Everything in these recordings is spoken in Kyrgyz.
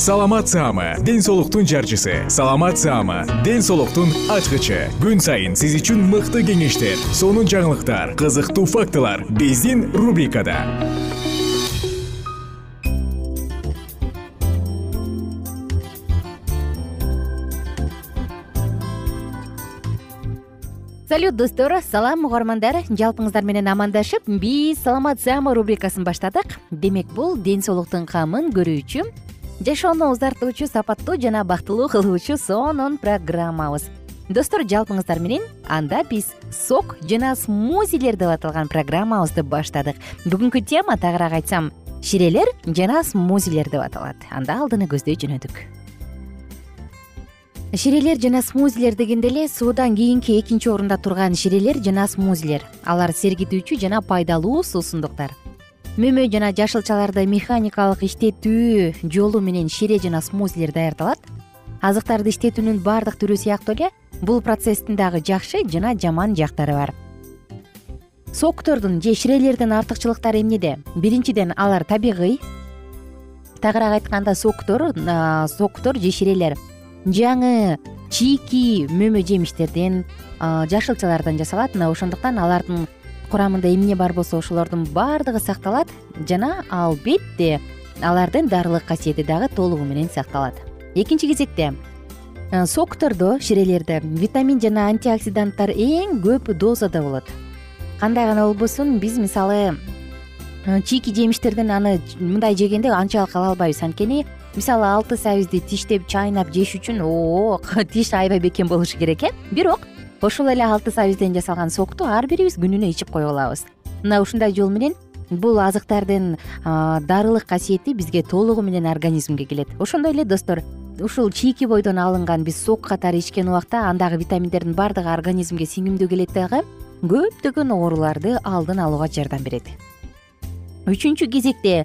саламат саама ден соолуктун жарчысы. Саламат саама ден соолуктун ачкычы. Күн сайын сиз үчүн мыкты кеңештер сонун жаңылыктар кызыктуу фактылар биздин рубрикада. Салют достор салам угармандар. Жалпыңыздар менен амандашып биз саламат саама рубрикасын баштадык. Демек бул ден соолуктун камын көрүүчү жашоону узартуучу сапаттуу жана бактылуу кылуучу сонун программабыз. Достор жалпыңыздар менен анда биз сок жана смузилер деп аталган программабызды баштадык. Бүгүнкү тема тагыраак айтсам ширелер жана смузилер деп аталат. Анда алдыны көздөй жөнөдүк. Ширелер жана смузилер дегенде эле суудан кийинки экинчи орунда турган ширелер жана смузилер. Алар сергитүүчү жана пайдалуу суусундуктар мөмө жана жашылчаларды механикалык иштетүү жолу менен шире жана смузилер даярдалат азыктарды иштетүүнүн баардык түрү сыяктуу эле бул процесстин дагы жакшы жана жаман жактары бар. Соктордун же ширелердин артыкчылыктары эмнеде? Биринчиден алар табигый. Тагыраак айтканда соктор соктор же ширелер. Жаңы чийки мөмө жемиштерден жашылчалардан жасалат. Мына ошондуктан алардын курамында эмне бар болсо ошолордун баардыгы сакталат жана албетте алардын дарылык касиети дагы толугу менен сакталат. Экинчи кезекте э, соктордо ширелерде витамин жана антиоксиданттар эң көп дозада болот. Кандай гана болбосун биз мисалы э, чийки жемиштерден аны мындай жегенде анчалык ала албайбыз. Анткени мисалы алты сабизди тиштеп чайнап жеш үчүн о тиш аябай бекем болушу керек э. Бирок ошол эле алты сабизден жасалган сокту ар бирибиз күнүнө ичип кое алабыз. Мына ушундай жол менен бул азыктардын дарылык касиети бизге толугу менен организмге келет. Ошондой эле достор ушул чийки бойдон алынган биз сок катары ичкен убакта андагы витаминдердин баардыгы организмге сиңимдүү келет дагы көптөгөн ооруларды алдын алууга жардам берет. Үчүнчү кезекте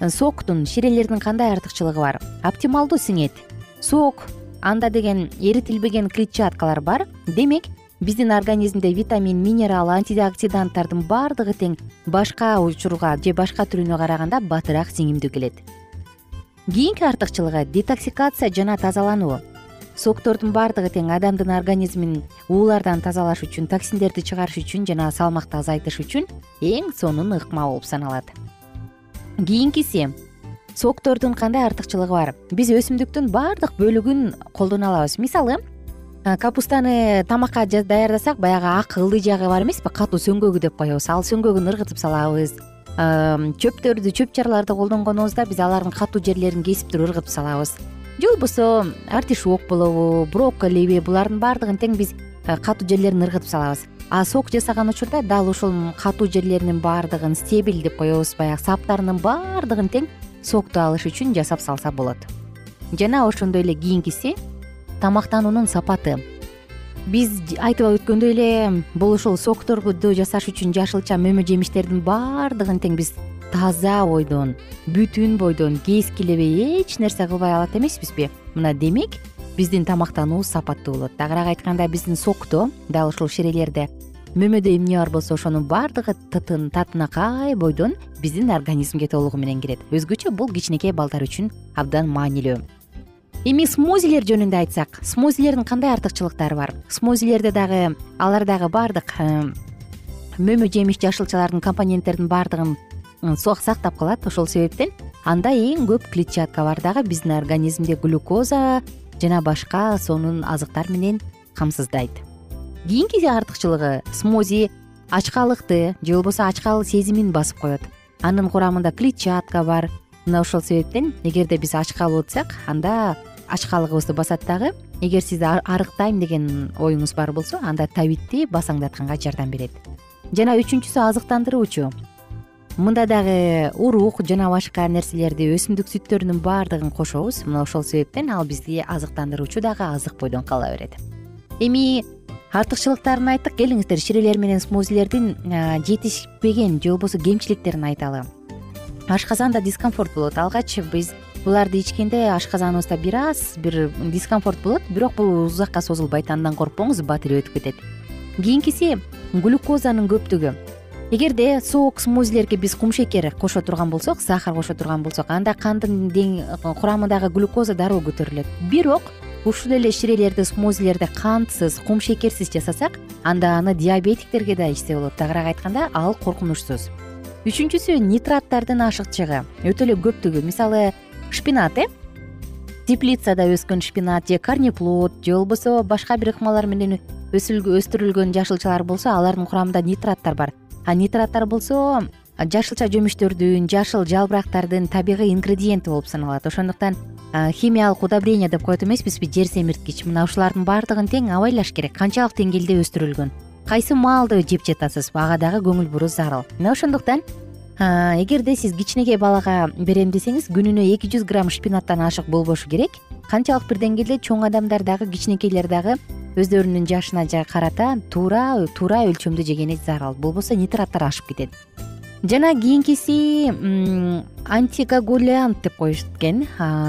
соктун ширелердин кандай артыкчылыгы бар? Оптималдуу сиңет. Сок анда деген эритилбеген клетчаткалар бар. Демек биздин организмде витамин минерал антиоксиданттардын баардыгы тең башка учурга же башка түрүнө караганда батыраак сиңимдүү келет. Кийинки артыкчылыгы детоксикация жана тазалануу. Соктордун баардыгы тең адамдын организмин уулардан тазалаш үчүн токсиндерди чыгарыш үчүн жана салмакты азайтыш үчүн эң сонун ыкма болуп саналат. Кийинкиси соктордун кандай артыкчылыгы бар? Биз өсүмдүктүн баардык бөлүгүн колдоно алабыз. Мисалы капустаны тамакка даярдасак баягы ак ылдый жагы бар эмеспи? Катуу сөңгөгү деп коебуз. Ал сөңгөгүн ыргытып салабыз. Чөптөрдү чөп чарларды колдонгонубузда биз алардын катуу жерлерин кесип туруп ыргытып салабыз. Же болбосо артишок болобу брокколиби булардын баардыгын тең биз катуу жерлерин ыргытып салабыз. А сок жасаган учурда дал ушул катуу жерлеринин баардыгын стебель деп коебуз. Баягы саптарынын баардыгын тең сокту алыш үчүн жасап салса болот. Жана ошондой эле кийинкиси тамактануунун сапаты. Биз айтып өткөндөй эле бул ушул сокторду жасаш үчүн жашылча мөмө жемиштердин баардыгын тең биз таза бойдон бүтүн бойдон кескилебей эч нерсе кылбай алат эмеспизби? Мына демек биздин тамактануубуз сапаттуу болот. Тагыраак айтканда биздин сокто дал ушул ширелерде мөмөдө эмне бар болсо ошонун баардыгы татынакай бойдон биздин организмге толугу менен кирет. Өзгөчө бул кичинекей балдар үчүн абдан маанилүү. Эми смузилер жөнүндө айтсак смузилердин кандай артыкчылыктары бар? Смузилерде дагы алар дагы баардык э, мөмө жемиш жашылчалардын компоненттердин баардыгын сактап калат. Ошол себептен анда эң көп клетчатка бар. Дагы биздин организмде глюкоза жана башка сонун азыктар менен камсыздайт кийинки артыкчылыгы смузи ачкалыкты же болбосо ачкал сезимин басып коет. Анын курамында клетчатка бар. Мына ошол себептен эгерде биз ачкалып атсак анда ачкалыгыбызды басат дагы эгер сиз арыктайм деген оюңуз бар болсо анда табитти басаңдатканга жардам берет. Жана үчүнчүсү азыктандыруучу. Мында дагы урук жана башка нерселерди өсүмдүк сүттөрүнүн баардыгын кошобуз. Мына ошол себептен ал бизди азыктандыруучу дагы азык бойдон кала берет. Эми артыкчылыктарын айттык. Келиңиздер ширелер менен смузилердин жетишпеген же болбосо кемчиликтерин айталы ашказанда дискомфорт болот. Алгач биз буларды ичкенде ашказаныбызда бир аз бир дискомфорт болот. Бирок бул узакка созулбайт андан коркпоңуз батири өтүп кетет. Кийинкиси глюкозанын көптүгү. Эгерде сок смузилерге биз кумшекер кошо турган болсок сахар кошо турган болсок анда кандын курамындагы глюкоза дароо көтөрүлөт. Бирок ушул эле ширелерди смузилерди кантсыз кумшекерсиз жасасак анда аны диабетиктерге да ичсе болот. Тагыраак айтканда ал коркунучсуз. Үчүнчүсү нитраттардын ашыкчыгы. Өтө эле көптүгү. Мисалы шпинат э? Теплицада өскөн шпинат же корнеплод же болбосо башка бир ыкмалар менен өстүрүлгөн жашылчалар болсо алардын курамында нитраттар бар. А нитраттар болсо жашылча жемиштөрдүн жашыл жалбырактардын табигый ингредиенти болуп саналат. Ошондуктан химиялык удобрение деп коет эмеспизби жер семирткич. Мына ушулардын баардыгын тең абайлаш керек. Канчалык деңгээлде өстүрүлгөн. Кайсы маалды жеп жатасыз? Ага дагы көңүл буруу зарыл. Мына ошондуктан эгерде сиз кичинекей балага берем десеңиз күнүнө эки жүз грамм шпинаттан ашык болбошу керек. Канчалык бир деңгээлде чоң адамдар дагы кичинекейлер дагы өздөрүнүн жашына карата туура туура өлчөмдө жегени зарыл. Болбосо нитраттар ашып кетет жана кийинкиси антикоагулянт деп коюшт экен.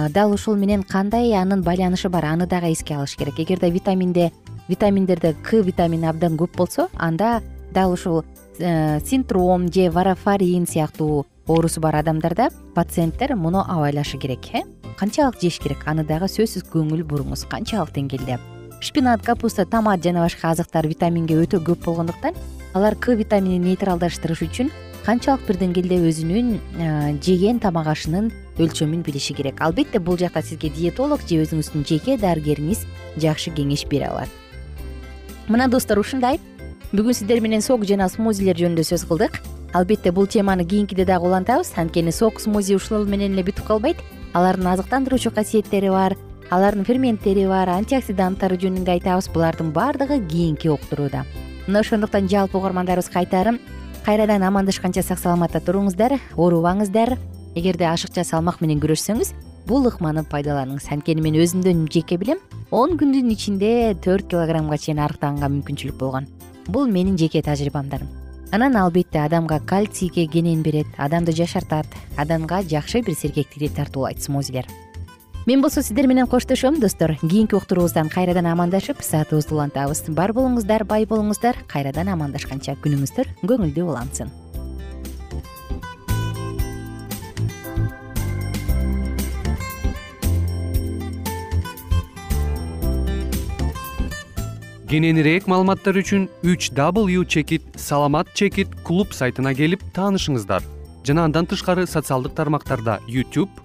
Дал ушул менен кандай анын байланышы бар? Аны дагы эске алыш керек. Эгерде витаминде витаминдерде к витамини абдан көп болсо анда дал ушул Э, синдром же варафарин сыяктуу оорусу бар адамдарда пациенттер муну абайлашы керек э? Канчалык жеш керек? Аны дагы сөзсүз көңүл буруңуз канчалык деңгээлде. Шпинат капуста томат жана башка азыктар витаминге өтө көп болгондуктан алар к витаминин нейтралдаштырыш үчүн канчалык бир деңгээлде өзүнүн э, жеген тамак ашынын өлчөмүн билиши керек. Албетте бул жакта сизге диетолог же өзүңүздүн жеке дарыгериңиз жакшы кеңеш бере алат. Мына достор ушундай. Бүгүн сиздер менен сок жана смузилер жөнүндө сөз кылдык. Албетте бул теманы кийинкиде дагы улантабыз. Анткени сок смузи ушул менен эле бүтүп калбайт. Алардын азыктандыруучу касиеттери бар алардын ферменттери бар антиоксиданттары жөнүндө айтабыз. Булардын баардыгы кийинки уктурууда. Мына ошондуктан жалпы угармандарыбызга айтаарым кайрадан амандашканча сак саламатта туруңуздар оорубаңыздар. Эгерде ашыкча салмак менен күрөшсөңүз бул ыкманы пайдаланыңыз. Анткени мен өзүмдөн жеке билем он күндүн ичинде төрт килограммга чейин арыктаганга мүмкүнчүлүк болгон. Бул менин жеке тажрыйбамдар анан албетте адамга кальцийге кенен берет адамды жашартат адамга жакшы бир сергектикти тартуулайт смузилер мен болсо сиздер менен коштошом достор. Кийинки уктуруубуздан кайрадан амандашып саатыбызды улантабыз бар болуңуздар бай болуңуздар. Кайрадан амандашканча күнүңүздөр көңүлдүү улансын. Кененирээк маалыматтар үчүн үч w чекит саламат чекит клуб сайтына келип таанышыңыздар. Жана андан тышкары социалдык тармактарда youtube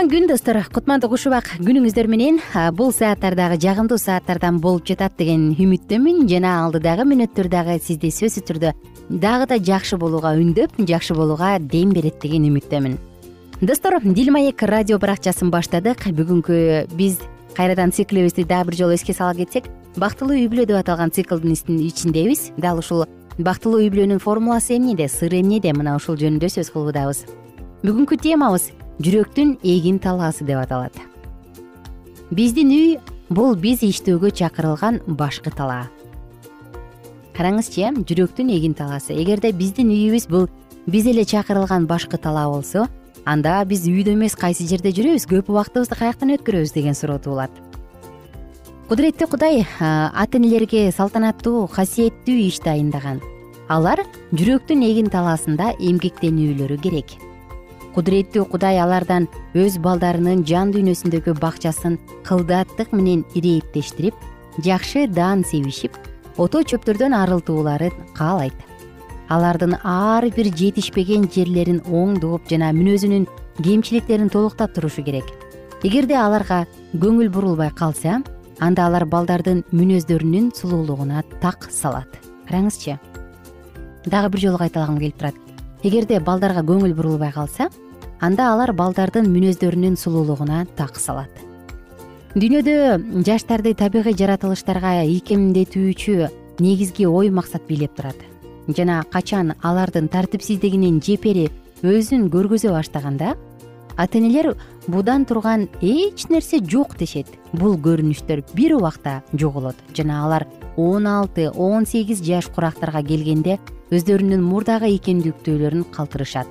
кутман күн достор. Кутмандуу куш убак күнүңүздөр менен бул сааттар дагы жагымдуу сааттардан болуп жатат деген үмүттөмүн жана алдыдагы мүнөттөр дагы сизди сөзсүз түрдө дагы да жакшы болууга үндөп жакшы болууга дем берет деген үмүттөмүн. Достор дил маек радио баракчасын баштадык. Бүгүнкү биз кайрадан циклибизди дагы бир жолу эске сала кетсек бактылуу үй бүлө деп аталган циклдын ичиндебиз. Дал ушул бактылуу үй бүлөнүн формуласы эмнеде сыры эмнеде? мына ушул жөнүндө сөз кылуудабыз бүгүнкү темабыз жүрөктүн эгин талаасы деп аталат. Биздин үй бул биз иштөөгө чакырылган башкы талаа караңызчы э жүрөктүн эгин талаасы. Эгерде биздин үйүбүз бул биз эле чакырылган башкы талаа болсо анда биз үйдө эмес кайсы жерде жүрөбүз көп убактыбызды каяктан өткөрөбүз деген суроо туулат. Кудуреттүү кудай ата энелерге салтанаттуу касиеттүү иш дайындаган. Алар жүрөктүн эгин талаасында эмгектенүүлөрү керек кудуреттүү кудай алардан өз балдарынын жан дүйнөсүндөгү бакчасын кылдаттык менен ирээптештирип жакшы даан себишип ото чөптөрдөн арылтууларын каалайт. Алардын ар бир жетишпеген жерлерин оңдоп жана мүнөзүнүн кемчиликтерин толуктап турушу керек. Эгерде аларга көңүл бурулбай калса анда алар балдардын мүнөздөрүнүн сулуулугуна так салат. Караңызчы дагы бир жолу кайталагым келип турат эгерде балдарга көңүл бурулбай калса анда алар балдардын мүнөздөрүнүн сулуулугуна так салат. Дүйнөдө жаштарды табигый жаратылыштарга ийкемдетүүчү негизги ой максат бийлеп турат. Жана качан алардын тартипсиздигинин жепери өзүн көргөзө баштаганда ата энелер будан турган эч нерсе жок дешет. Бул көрүнүштөр бир убакта жоголот. Жана алар он алты он сегиз жаш курактарга келгенде өздөрүнүн мурдагы ийкемдүүлүктөрүн калтырышат.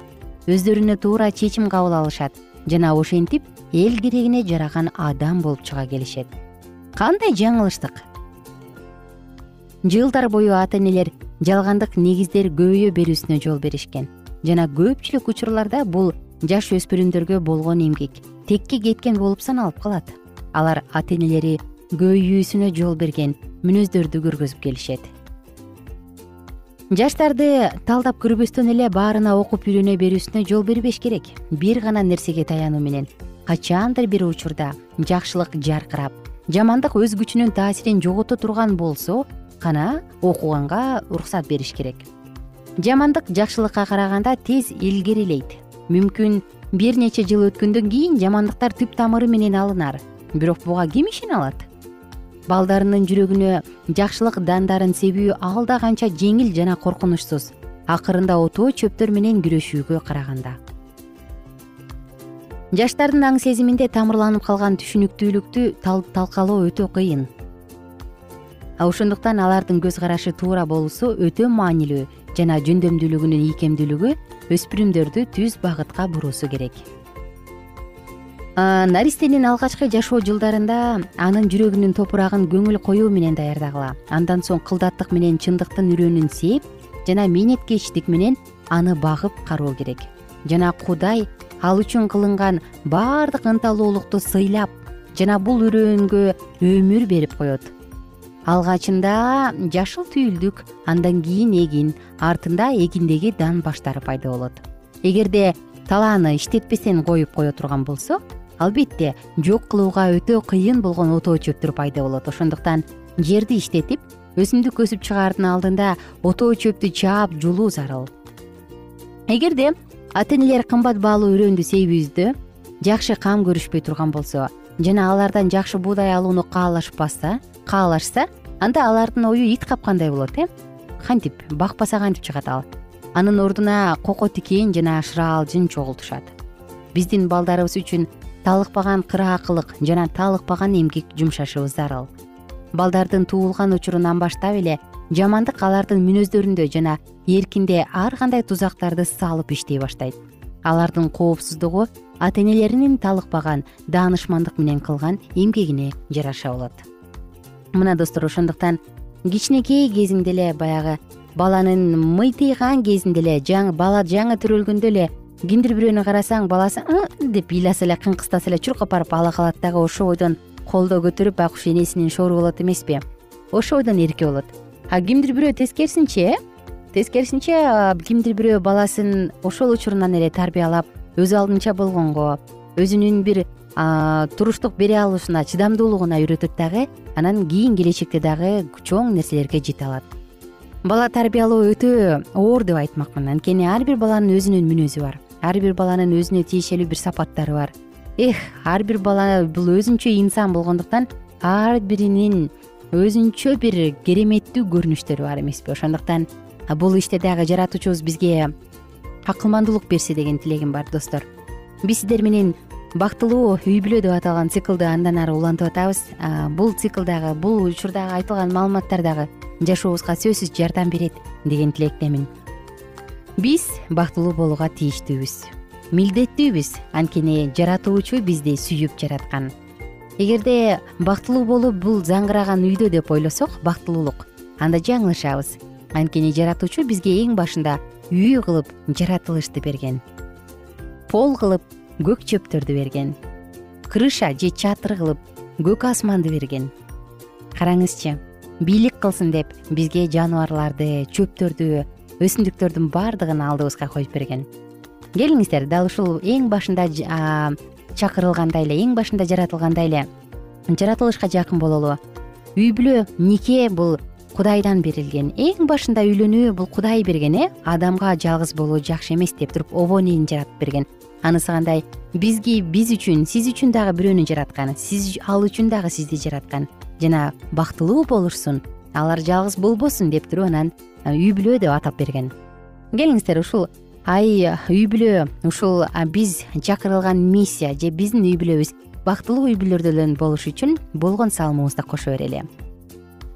Өздөрүнө туура чечим кабыл алышат жана ошентип эл керегине жараган адам болуп чыга келишет. Кандай жаңылыштык? Жылдар бою ата энелер жалгандык негиздер көбөйө берүүсүнө жол беришкен жана көпчүлүк учурларда бул жаш өспүрүмдөргө болгон эмгек текке кеткен болуп саналып калат. Алар ата энелери көбөйүүсүнө жол берген мүнөздөрдү көргөзүп келишет жаштарды талдап көрбөстөн эле баарына окуп үйрөнө берүүсүнө жол бербеш керек. Бир гана нерсеге таянуу менен. Качандыр бир учурда жакшылык жаркырап жамандык өз күчүнүн таасирин жогото турган болсо гана окуганга уруксат бериш керек. Жамандык жакшылыкка караганда тез илгерилейт. Мүмкүн бир нече жыл өткөндөн кийин жамандыктар түп тамыры менен алынар. Бирок буга ким ишене алат балдарынын жүрөгүнө жакшылык дандарын себүү алда канча жеңил жана коркунучсуз. Акырында ото чөптөр менен күрөшүүгө караганда. Жаштардын аң сезиминде тамырланып калган түшүнүктүүлүктү талкалоо өтө кыйын. Ошондуктан алардын көз карашы туура болуусу өтө маанилүү жана жөндөмдүүлүгүнүн ийкемдүүлүгү өспүрүмдөрдү түз багытка буруусу керек наристенин алгачкы жашоо жылдарында анын жүрөгүнүн топурагын көңүл коюу менен даярдагыла. Андан соң кылдаттык менен чындыктын үрөөнүн сээп жана мээнеткечтик менен аны багып кароо керек. Жана кудай ал үчүн кылынган баардык ынталуулукту сыйлап жана бул үрөөнгө өмүр берип коет. Алгачында жашыл түйүлдүк андан кийин эгин артында эгиндеги дан баштары пайда болот. Эгерде талааны иштетпестен коюп кое турган болсо албетте жок кылууга өтө кыйын болгон отоо чөптөр пайда болот. Ошондуктан жерди иштетип өсүмдүк өсүп чыгаардын алдында отоо чөптү чаап жулуу зарыл. Эгерде ата энелер кымбат баалуу үрөндү сейүүбүздө жакшы кам көрүшпөй турган болсо жана алардан жакшы буудай алууну каалашпаса каалашса анда алардын ою ит капкандай болот э? Кантип? Бакпаса кантип чыгат ал. Анын ордуна коко тикен жана шыраалжын чогултушат. Биздин балдарыбыз үчүн талыкпаган кыраакылык жана талыкпаган эмгек жумшашыбыз зарыл балдардын туулган учурунан баштап эле жамандык алардын мүнөздөрүндө жана эркинде ар кандай тузактарды салып иштей баштайт. Алардын коопсуздугу ата энелеринин талыкпаган даанышмандык менен кылган эмгегине жараша болот. Мына достор ошондуктан кичинекей кезиңде эле баягы баланын мыйтыйган кезинде эле бала жаңы төрөлгөндө эле кимдир бирөөнү карасаң баласы деп ыйласа эле кыңкыстаса эле чуркап барып ала калат дагы ошол бойдон колдо көтөрүп байкуш энесинин шору болот эмеспи ошол бойдон эрке болот. А кимдир бирөө тескерисинче э тескерисинче кимдир бирөө баласын ошол учурунан эле тарбиялап өз алдынча болгонго өзүнүн бир туруштук бере алышына чыдамдуулугуна үйрөтөт дагы анан кийин келечекте дагы чоң нерселерге жете алат. Бала тарбиялоо өтө оор деп айтмакмын анткени ар бир баланын өзүнүн мүнөзү бар ар бир баланын өзүнө тиешелүү бир сапаттары бар. Эх ар бир бала бул өзүнчө инсан болгондуктан ар биринин өзүнчө бир кереметтүү көрүнүштөрү бар эмеспи ошондуктан бул иште дагы жаратуучубуз бизге акылмандуулук берсе деген тилегим бар достор. Биз сиздер менен бактылуу үй бүлө деп аталган циклды андан ары улантып атабыз. Бул цикл дагы бул учурдагы айтылган маалыматтар дагы жашообузга сөзсүз жардам берет деген тилектемин биз бактылуу болууга тийиштүүбүз милдеттүүбүз анткени жаратуучу бизди сүйүп жараткан. Эгерде бактылуу болуу бул заңгыраган үйдө деп ойлосок бактылуулук анда жаңылышабыз. Анткени жаратуучу бизге эң башында үй кылып жаратылышты берген. Пол кылып көк чөптөрдү берген. Крыша же чатыр кылып көк асманды берген. Караңызчы бийлик кылсын деп бизге жаныбарларды чөптөрдү өсүмдүктөрдүн баардыгын алдыбызга коюп берген. Келиңиздер дал ушул эң башында чакырылгандай эле эң башында жаратылгандай эле жаратылышка жакын бололу. Үй бүлө нике бул кудайдан берилген эң башында үйлөнүү бул кудай берген э? Адамга жалгыз болуу жакшы эмес деп туруп обонийин жаратып берген. Анысы кандай? Бизги биз үчүн сиз үчүн дагы бирөөнү жараткан сиз ал үчүн дагы сизди жараткан. Жана бактылуу болушсун алар жалгыз болбосун деп туруп анан үй бүлө деп атап берген. Келиңиздер ушул ай үй бүлө ушул биз чакырылган миссия же биздин үй бүлөбүз бактылуу үй бүлөрдөн болуш үчүн болгон салымыбызды кошо берели.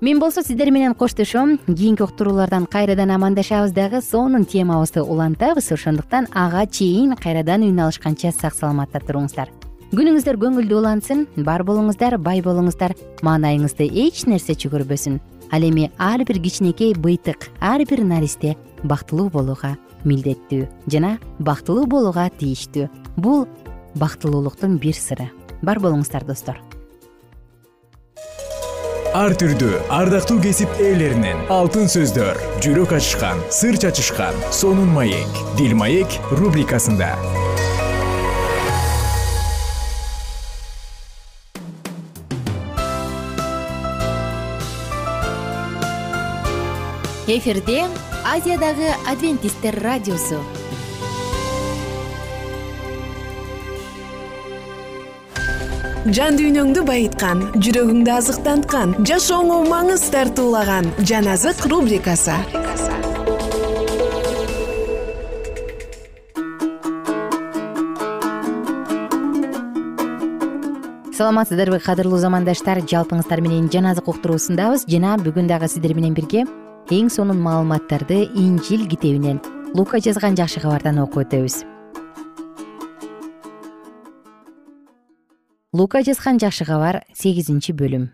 Мен болсо сиздер менен коштошом кийинки уктуруулардан кайрадан амандашабыз дагы сонун темабызды улантабыз ошондуктан ага чейин кайрадан үн алышканча сак саламатта туруңуздар. Күнүңүздөр көңүлдүү улансын бар болуңуздар бай болуңуздар. Маанайыңызды эч нерсе чөгөрбөсүн ал эми ар бир кичинекей быйтык ар бир наристе бактылуу болууга милдеттүү жана бактылуу болууга тийиштүү. Бул бактылуулуктун бир сыры. Бар болуңуздар достор. Ар түрдүү ардактуу кесип ээлеринен алтын сөздөр жүрөк ачышкан сыр чачышкан сонун маек дил маек рубрикасында эфирде азиядагы адвентисттер радиосу. Жан дүйнөңдү байыткан жүрөгүңдү азыктанткан жашооңо маңыз тартуулаган жан азык рубрикасы. Саламатсыздарбы кадырлуу замандаштар. Жалпыңыздар менен жан азык уктуруусундабыз. Жана бүгүн дагы сиздер менен бирге эң сонун маалыматтарды инжил китебинен лука жазган жакшы кабардан окуп өтөбүз. Лука жазган жакшы кабар сегизинчи бөлүм.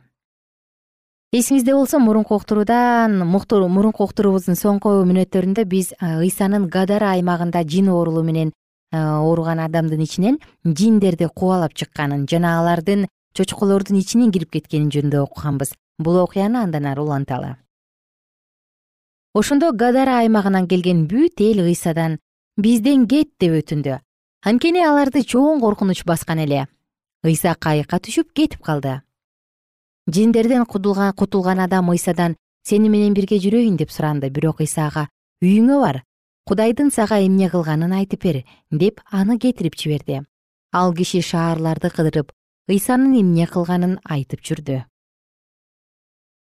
Эсиңизде болсо мурунку уктуруудан мурунку уктуруубуздун соңку мүнөттөрүндө биз ыйсанын гадара аймагында жин оорулуу менен ооруган адамдын ичинен жиндерди кубалап чыкканын жана алардын чочколордун ичине кирип кеткени жөнүндө окуганбыз. Бул окуяны андан ары уланталы ошондо гадара аймагынан келген бүт эл ыйсадан бизден кет деп өтүндү. Анткени аларды чоң коркунуч баскан эле. Ыйса кайыкка түшүп кетип калды. Жиндерден кутулган адам ыйсадан сени менен бирге жүрөйүн деп суранды. Бирок ыйса ага үйүңө бар кудайдын сага эмне кылганын айтып бер деп аны кетирип жиберди. Ал киши шаарларды кыдырып ыйсанын эмне кылганын айтып жүрдү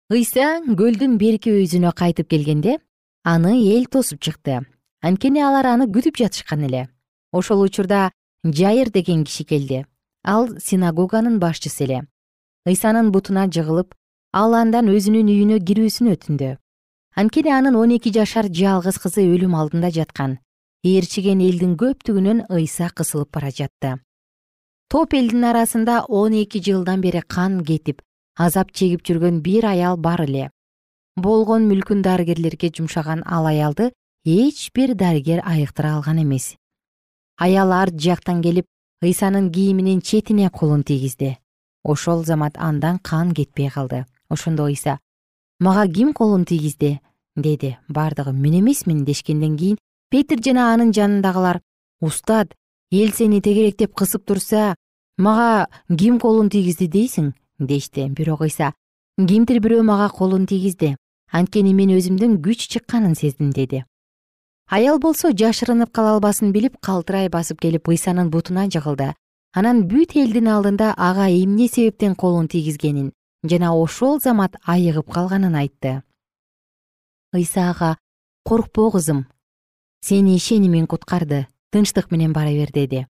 ыйса көлдүн берки өзүнө кайтып келгенде аны эл тосуп чыкты. Анткени алар аны күтүп жатышкан эле. Ошол учурда жайыр деген киши келди. Ал синагоганын башчысы эле. Ыйсанын бутуна жыгылып ал андан өзүнүн үйүнө кирүүсүн өтүндү. Анткени анын он эки жашар жалгыз кызы өлүм алдында жаткан. Ээрчиген элдин көптүгүнөн ыйса кысылып бара жатты. Топ элдин арасында он эки жылдан бери кан кетип азап чегип жүргөн бир аял бар эле. Болгон мүлкүн дарыгерлерге жумшаган ал аялды эч бир дарыгер айыктыра алган эмес. Аял арт жактан келип ыйсанын кийиминин четине колун тийгизди. Ошол замат андан кан кетпей калды. Ошондо ыйса мага ким колун тийгизди? деди. Бардыгы мен эмесмин дешкенден кийин петир жана анын жанындагылар устат эл сени тегеректеп кысып турса мага ким колун тийгизди дейсиң дешти. Бирок ыйса кимдир бирөө мага колун тийгизди. Анткени мен өзүмдөн күч чыкканын сездим деди. Аял болсо жашырынып кала албасын билип калтырай басып келип ыйсанын бутуна жыгылды. Анан бүт элдин алдында ага эмне себептен колун тийгизгенин жана ошол замат айыгып калганын айтты. Ыйса ага коркпо кызым. Сени ишенимиң куткарды тынчтык менен бара бер деди.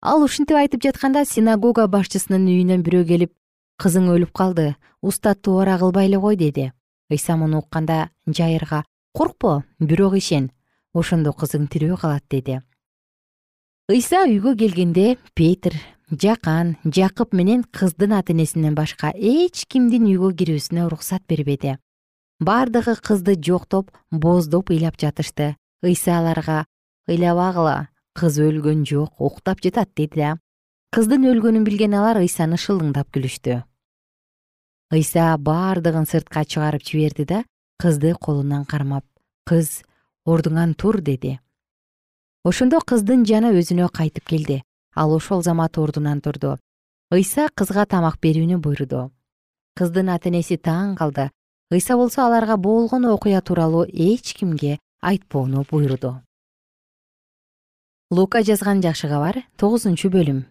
Ал ушинтип айтып жатканда синагога башчысынын үйүнөн бирөө келип кызың өлүп калды устатты убара кылбай эле кой деди. Ыйса муну укканда жайырга коркпо бирок ишен ошондо кызың тирүү калат деди. Ыйса үйгө келгенде петир жакан жакып менен кыздын ата энесинен башка эч кимдин үйгө кирүүсүнө уруксат бербеди бардыгы кызды жоктоп боздоп ыйлап жатышты. Ыйса аларга ыйлабагыла кыз өлгөн жок уктап жатат деди да. Кыздын өлгөнүн билген алар ыйсаны шылыңдап күлүштү ыйса бардыгын сыртка чыгарып жиберди да кызды колунан кармап кыз ордуңан тур деди. Ошондо кыздын жаны өзүнө кайтып келди ал ошол замат ордунан турду. Ыйса кызга тамак берүүнү буйруду. Кыздын ата энеси таң калды. Ыйса болсо аларга болгон окуя тууралуу эч кимге айтпоону буйруду. Лука жазган жакшы кабар тогузунчу бөлүм.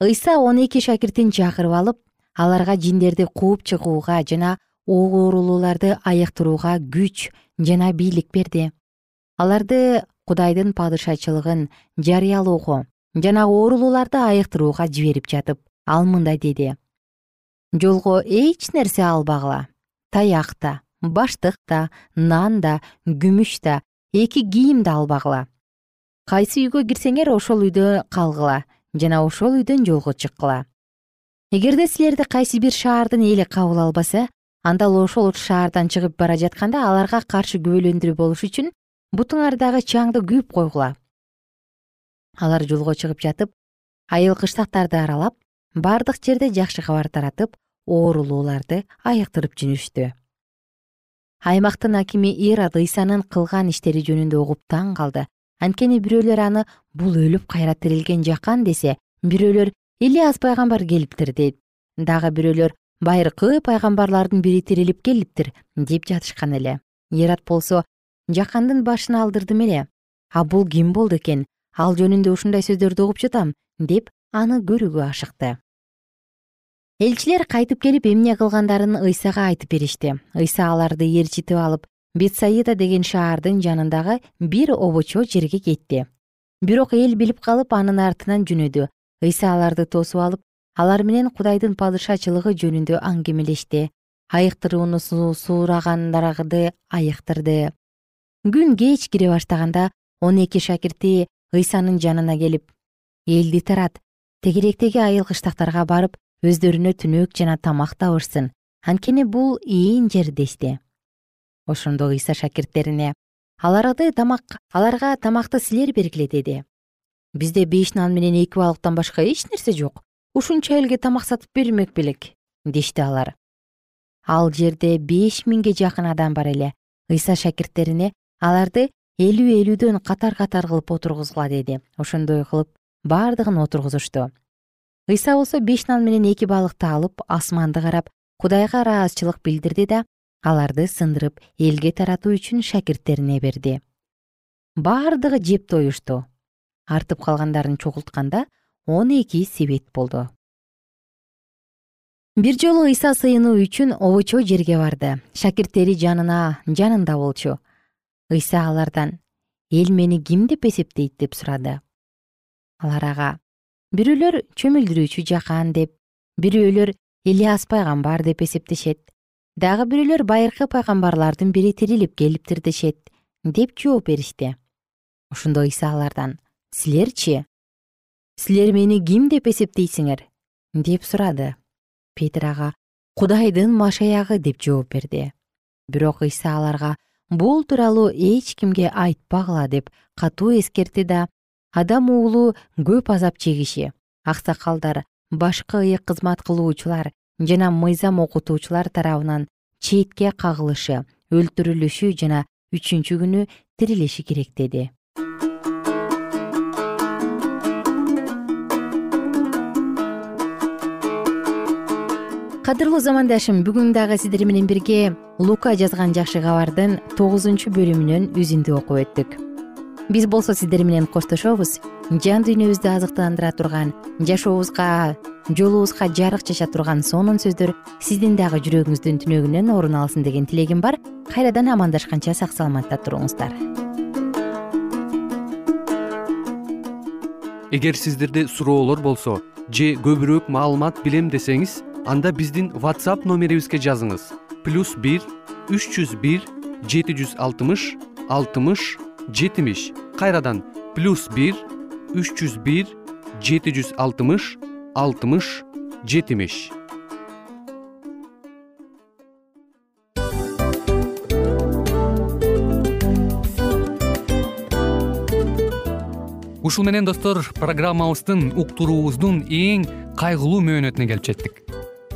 Ыйса он эки шакиртин чакырып алып аларга жиндерди кууп чыгууга жана оорулууларды айыктырууга күч жана бийлик берди. Аларды кудайдын падышачылыгын жарыялоого жана оорулууларды айыктырууга жиберип жатып ал мындай деди. Жолго эч нерсе албагыла. Таяк да баштык да нан да күмүш да эки кийим да албагыла. Кайсы үйгө кирсеңер ошол үйдө калгыла жана ошол үйдөн жолго чыккыла эгерде силерди кайсы бир шаардын эли кабыл албаса анда ошол шаардан чыгып бара жатканда аларга каршы күбөлөндүрүү болуш үчүн бутуңардагы чаңды күйүп койгула. Алар жолго чыгып жатып айыл кыштактарды аралап бардык жерде жакшы кабар таратып оорулууларды айыктырып жүрүштү аймактын акими ирод ыйсанын кылган иштери жөнүндө угуп таң калды. Анткени бирөөлөр аны бул өлүп кайра тирилген жакан десе бирөөлөр ильяс пайгамбар келиптир дейт. Дагы бирөөлөр байыркы пайгамбарлардын бири тирилип келиптир деп жатышкан эле. Ират болсо жакандын башын алдырдым эле. А бул ким болду экен? Ал жөнүндө ушундай сөздөрдү угуп жатам деп аны көрүүгө ашыкты. Элчилер кайтып келип эмне кылгандарын ыйсага айтып беришти. Ыйса аларды ээрчитип алып бетсаида деген шаардын жанындагы бир обочо жерге кетти. Бирок эл билип калып анын артынан жөнөдү ыйса аларды тосуп алып алар менен кудайдын падышачылыгы жөнүндө аңгемелешти айыктырууну суурагандарды айыктырды. Күн кеч кире баштаганда он эки шакирти ыйсанын жанына келип элди тарат тегеректеги айыл кыштактарга барып өздөрүнө түнөк жана тамак табышсын анткени бул ийин жер дешти ошондо ыйса шакирттерине аларды тамак аларга тамакты силер бергиле деди бизде беш нан менен эки балыктан башка эч нерсе жок. Ушунча элге тамак сатып бермек белек дешти алар. Ал жерде беш миңге жакын адам бар эле. Ыйса шакирттерине аларды элүү элүүдөн катар катар кылып отургузгула деди. Ошондой кылып бардыгын отургузушту. Ыйса болсо беш нан менен эки балыкты алып асманды карап кудайга ыраазычылык билдирди да аларды сындырып элге таратуу үчүн шакирттерине берди. Бардыгы жеп тоюшту артып калгандарын чогултканда он эки себет болду. Бир жолу ыйса сыйынуу үчүн обочо жерге барды. Шакирттери жанына жанында болчу. Ыйса алардан эл мени ким деп эсептейт? деп сурады. Алар ага бирөөлөр чөмүлдүрүүчү жакан деп бирөөлөр ильяс пайгамбар деп эсептешет. Дагы бирөөлөр байыркы пайгамбарлардын бири тирилип келиптир дешет деп жооп беришти. Ошондо ыйса алардан силерчи силер мени ким деп эсептейсиңер? Деп сурады. Петир ага кудайдын машаягы деп жооп берди. Бирок ыйса аларга бул тууралуу эч кимге айтпагыла деп катуу эскертти да адам уулу көп азап чегиши. Аксакалдар башкы ыйык кызмат кылуучулар жана мыйзам окутуучулар тарабынан четке кагылышы өлтүрүлүшү жана үчүнчү күнү тирилиши керек деди кадырлуу замандашым бүгүн дагы сиздер менен бирге лука жазган жакшы кабардын тогузунчу бөлүмүнөн үзүндү окуп өттүк. Биз болсо сиздер менен коштошобуз жан дүйнөбүздү азыктандыра турган жашообузга жолубузга жарык чача турган сонун сөздөр сиздин дагы жүрөгүңүздүн түнөгүнөн орун алсын деген тилегим бар. Кайрадан амандашканча сак саламатта туруңуздар. Эгер сиздерде суроолор болсо же көбүрөөк маалымат билем десеңиз анда биздин whatsapp номерибизге жазыңыз. Плюс бир үч жүз бир жети жүз алтымыш алтымыш жетимиш. Кайрадан плюс бир үч жүз бир жети жүз алтымыш алтымыш жетимиш. Ушун менен достор программабыздын уктуруубуздун эң кайгылуу мөөнөтүнө келип жеттик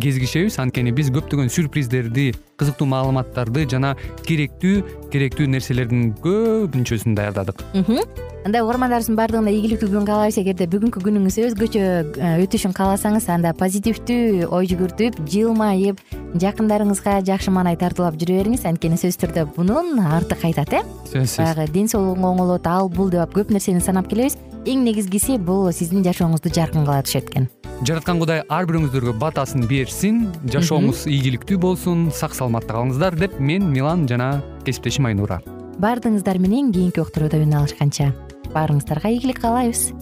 кезигишебиз. Анткени биз көптөгөн сюрприздерди кызыктуу маалыматтарды жана керектүү керектүү нерселердин көпүнчөсүн даярдадык. Андай угармандарыбыздын баардыгына ийгиликтүү күн каалайбыз эгерде бүгүнкү күнүңүз өзгөчө э, өтүшүн кааласаңыз анда позитивдүү ой жүгүртүп жылмайып жакындарыңызга жакшы маанай тартуулап жүрө бериңиз. Анткени сөзсүз түрдө мунун арты кайтат э? Сөзсүз. Баягы ден соолугуңа оңолот ал бул деп көп нерсени санап келебиз. Эң негизгиси бул сиздин жашооңузду жаркын кыла түшөт экен. Жараткан кудай ар бирөөңүздөргө батасын берсин жашооңуз ийгиликтүү болсун сак саламатта калыңыздар деп мен милан жана кесиптешим айнура. Баардыгыңыздар менен кийинки уктурууда үн алышканча. Баарыңыздарга ийгилик каалайбыз